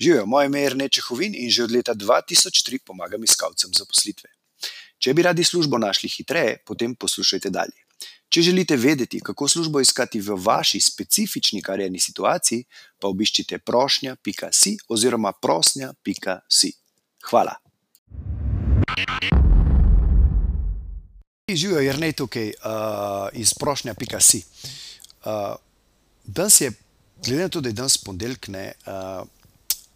Živijo, moje ime je Rneče Hovin in že od leta 2003 pomagam iskalcem zaposlitve. Če bi radi službo našli hitreje, potem poslušajte dalje. Če želite vedeti, kako službo iskati v vaši specifični karjerni situaciji, pa obiščite prošnja.si oziroma prosnja.si. Hvala. Živijo, je Rnej tukaj uh, iz prošnja.si. Uh, danes je, glede na to, da je danes ponedeljek, uh,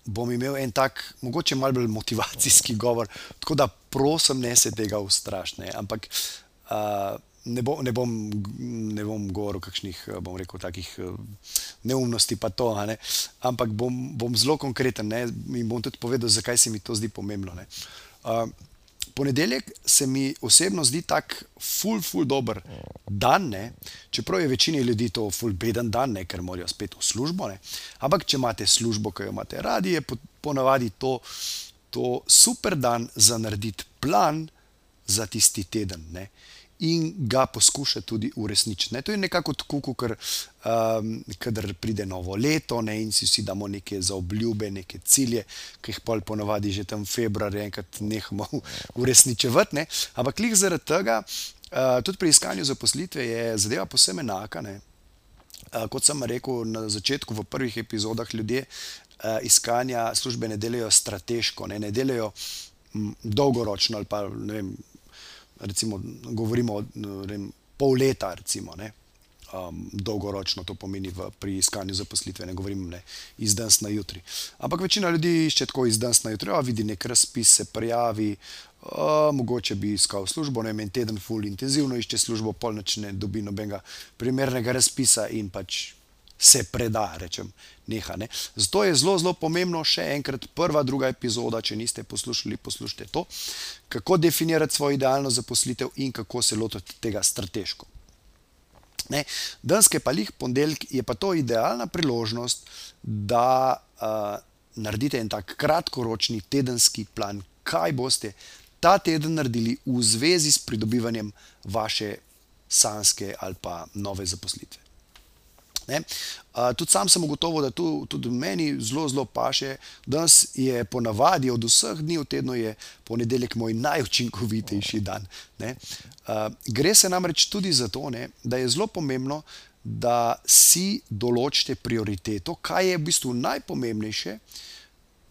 bom imel en tak, mogoče malo bolj motivacijski govor. Tako da prosim, ne se tega ustrašne. Ampak uh, ne, bo, ne, bom, ne bom govoril o kakšnih, bom rekel, takih neumnosti, pa to. Ne? Ampak bom, bom zelo konkreten ne? in bom tudi povedal, zakaj se mi to zdi pomembno. Uh, ponedeljek se mi osebno zdi tako, ful, ful, dober dan, ne? čeprav je večini ljudi to ful, beden dan, ne? ker morajo spet v službo. Ne? Ampak, če imate službo, ki jo imate radi, je ponavadi to, to super dan za narediti plan za tisti teden. Ne? In ga poskuša tudi uresničiti. To je nekako tako, kot um, kader pride novo leto ne, in si vsi damo neke zaobljube, neke cilje, ki jih pol ponovadi že tam februarja enkrat nehamo uresničevati. Ne. Ampak klik zaradi tega, uh, tudi pri iskanju zaposlitve je zadeva posebej enaka. Ne. Uh, kot sem rekel na začetku, v prvih epizodah ljudje uh, iskanja službe ne delajo strateško, ne, ne delajo dolgoročno ali pa ne vem recimo, govorimo o pol leta, recimo, ne, um, dolgoročno to pomeni v, pri iskanju zaposlitve, ne govorim ne, iz danes na jutri. Ampak večina ljudi išče tako iz danes na jutri, a vidi nek razpis, se prijavi. Uh, mogoče bi iskal službo, ne vem, teden, full intenzivno išče službo, polnoč ne dobi nobenega primernega razpisa in pač se preda, rečem, neha. Ne. Zato je zelo, zelo pomembno, še enkrat, prva, druga epizoda, če niste poslušali, poslušajte to, kako definirati svojo idealno zaposlitev in kako se lotiti tega strateško. Ne. Danes je pa lih ponedeljek, je pa to idealna priložnost, da uh, naredite en tak kratkoročni tedenski plan, kaj boste ta teden naredili v zvezi s pridobivanjem vaše sanske ali pa nove zaposlitve. Uh, tudi sam sem ugotovil, da tu, tudi meni zelo, zelo paše. Danes je ponavadi od vseh dni v tednu ponedeljek moj najučinkovitejši dan. Uh, gre se namreč tudi za to, ne, da je zelo pomembno, da si določite prioriteto, kaj je v bistvu najpomembnejše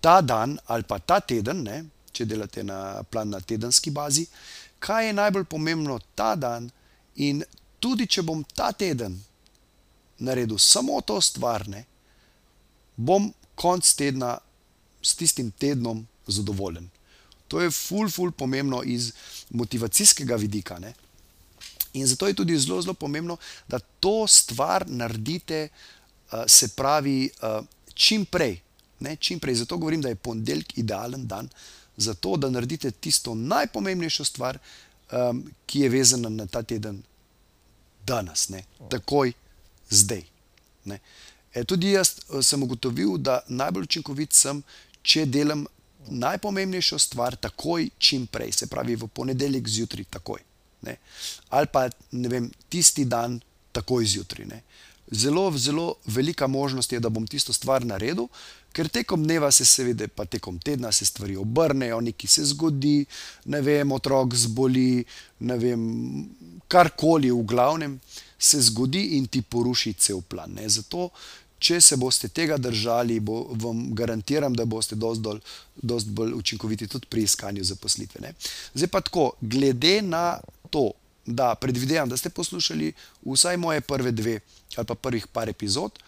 ta dan ali pa ta teden, ne, če delate na plan na tedenski bazi, kaj je najbolj pomembno ta dan. In tudi, če bom ta teden naredil samo to stvar, ne, bom konc tedna s tistim tednom zadovoljen. To je ful, ful pomembno iz motivacijskega vidika. Ne. In zato je tudi zelo, zelo pomembno, da to stvar naredite, uh, se pravi, uh, čim prej. Ne, čim prej. Zato govorim, da je ponedeljek idealen dan za to, da naredite tisto najpomembnejšo stvar, um, ki je vezana na ta teden, danes, ne, takoj zdaj. E, tudi jaz e, sem ugotovil, da najbolj učinkovit sem, če delam najpomembnejšo stvar takoj, čim prej, se pravi v ponedeljek zjutraj, takoj. Ne? Ali pa vem, tisti dan, takoj zjutraj. Ne? Zelo, zelo velika možnost je, da bom tisto stvar naredil, ker tekom dneva se, seveda, pa tekom tedna se stvari obrnejo, nekaj se zgodi, ne vem, otrok zboli, ne vem, karkoli v glavnem se zgodi in ti poruši cel plan. Ne? Zato, če se boste tega držali, bo, vam garantiram, da boste dosti bolj učinkoviti tudi pri iskanju zaposlitve. Ne? Zdaj pa tako, glede na to, da predvidevam, da ste poslušali vsaj moje prve dve ali pa prvih par epizod,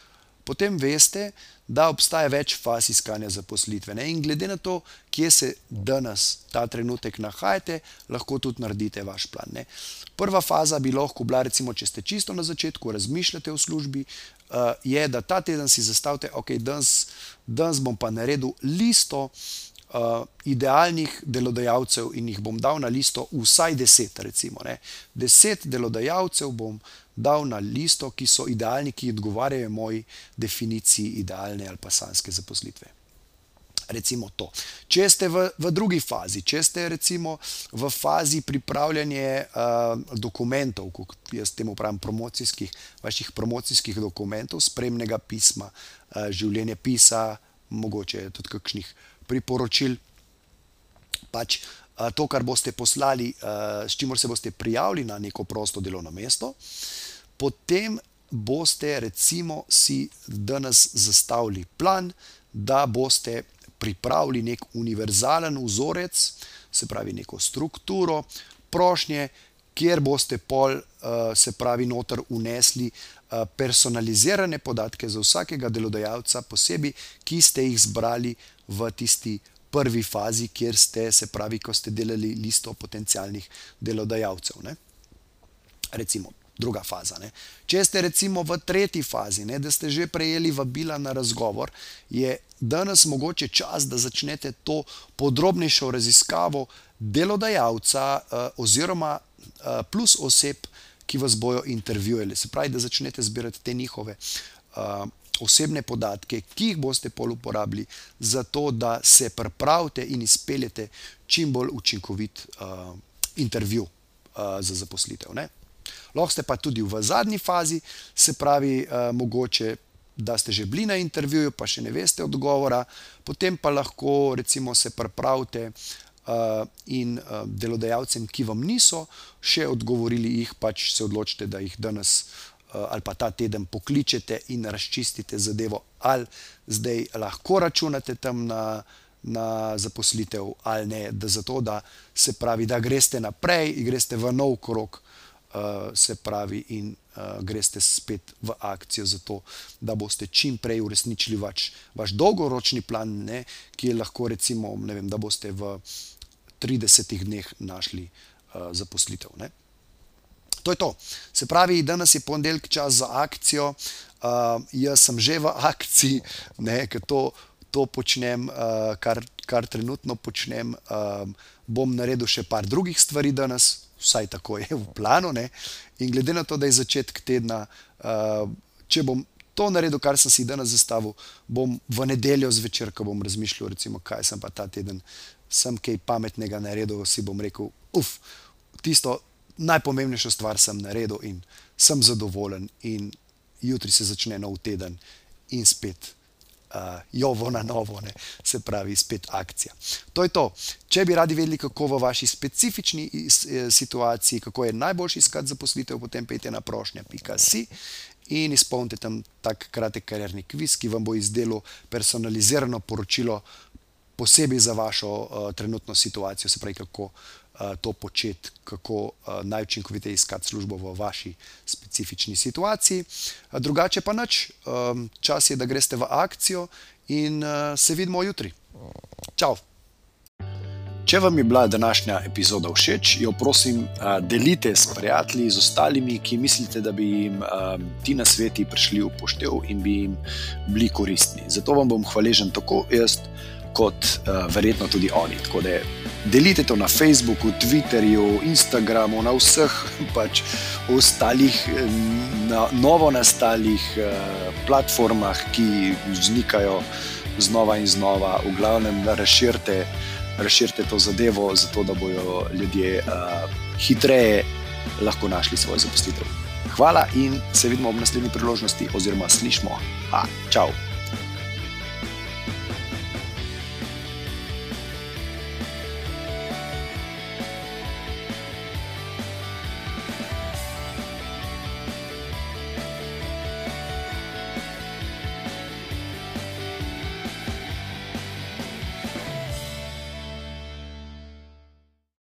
potem veste, da obstaja več faz iskanja zaposlitve. Ne? In glede na to, kje se danes, ta trenutek, nahajate, lahko tudi naredite vaš plan. Ne? Prva faza bi lahko bila, recimo, če ste čisto na začetku, razmišljate o službi, uh, je, da ta teden si zastavite, ok, danes, bom pa naredil listo uh, idealnih delodajalcev in jih bom dal na listo vsaj deset, recimo. Ne. Deset delodajalcev bom dal na listo, ki so idealni, ki odgovarjajo moji definiciji idealne ali pa sanske zaposlitve. Recimo to. Če ste v, v drugi fazi, če ste recimo v fazi pripravljanja uh, dokumentov, kot jaz temu pravim, promocijskih, vaših promocijskih dokumentov, spremnega pisma, uh, življenje pisa, mogoče tudi kakšnih priporočil. Pač to, kar boste poslali, s čimer se boste prijavili na neko prosto delovno mesto, potem boste, recimo, si danes zastavili plan, da boste pripravili nek univerzalen vzorec, se pravi, neko strukturo, prošnje, kjer boste pol, se pravi, noter unesli personalizirane podatke za vsakega delodajalca, posebej, ki ste jih zbrali v tisti prvi fazi, kjer ste, se pravi, ko ste delali listo potencialnih delodajalcev. Ne. Recimo, druga faza. Ne. Če ste recimo v tretji fazi, ne, da ste že prejeli vabila na razgovor, je danes mogoče čas, da začnete to podrobnejšo raziskavo delodajalca oziroma plus oseb, ki vas bojo intervjuvali. Se pravi, da začnete zbirati te njihove osebne podatke, ki jih boste pol uporabili za to, da se pripravite in izpeljete čim bolj učinkovit intervju za zaposlitev. Ne. Lahko ste pa tudi v zadnji fazi, se pravi, mogoče, da ste že bili na intervjuju, pa še ne veste odgovora, potem pa lahko recimo se pripravite in delodajalcem, ki vam niso še odgovorili, jih pač se odločite, da jih danes ali pa ta teden pokličete in razčistite zadevo, ali zdaj lahko računate tam na, na zaposlitev ali ne, da zato, da se pravi, da greste naprej in greste v nov krog, se pravi, in greste spet v akcijo zato, da boste čim prej uresničili vaš, vaš dolgoročni plan, ne, ki je lahko recimo, ne vem, da boste v tridesetih dneh našli zaposlitev, ne. To je to. Se pravi, danes je ponedeljek, čas za akcijo, jaz sem že v akciji, ne, ker to, to počnem, kar, kar trenutno počnem, bom naredil še par drugih stvari danes, vsaj tako je v planu, ne, in glede na to, da je začetek tedna, če bom to naredil, kar sem si danes zastavil, bom v nedeljo zvečer, ko bom razmišljal, recimo, kaj sem pa ta teden sem kaj pametnega naredil, si bom rekel: tisto najpomembnejšo stvar sem naredil in sem zadovoljen." In jutri se začne nov teden in spet jovo na novo, ne, se pravi, spet akcija. To je to. Če bi radi vedeli, kako v vaši specifični situaciji, kako je najboljše iskati zaposlitev, potem pojdite na prošnja pika si in izpolnite tam tak kratek karierni kviz, ki vam bo izdelal personalizirano poročilo posebej za vašo trenutno situacijo, se pravi, kako to početi, kako najučinkoviteje iskati službo v vaši specifični situaciji. Drugače pa nič, čas je, da greste v akcijo in se vidimo jutri. Čao. Če vam je bila današnja epizoda všeč, jo prosim, delite s prijatelji, z ostalimi, ki mislite, da bi jim ti nasveti prišli v poštev in bi jim bili koristni. Zato vam bom hvaležen tako jaz kot verjetno tudi oni. Tako da delite to na Facebooku, Twitterju, Instagramu, na vseh pač ostalih na novo nastalih platformah, ki vznikajo znova in znova. V glavnem, razširite, razširite to zadevo, zato da bojo ljudje hitreje lahko našli svojo zaposlitev. Hvala in se vidimo ob naslednji priložnosti oziroma slišimo. Čao.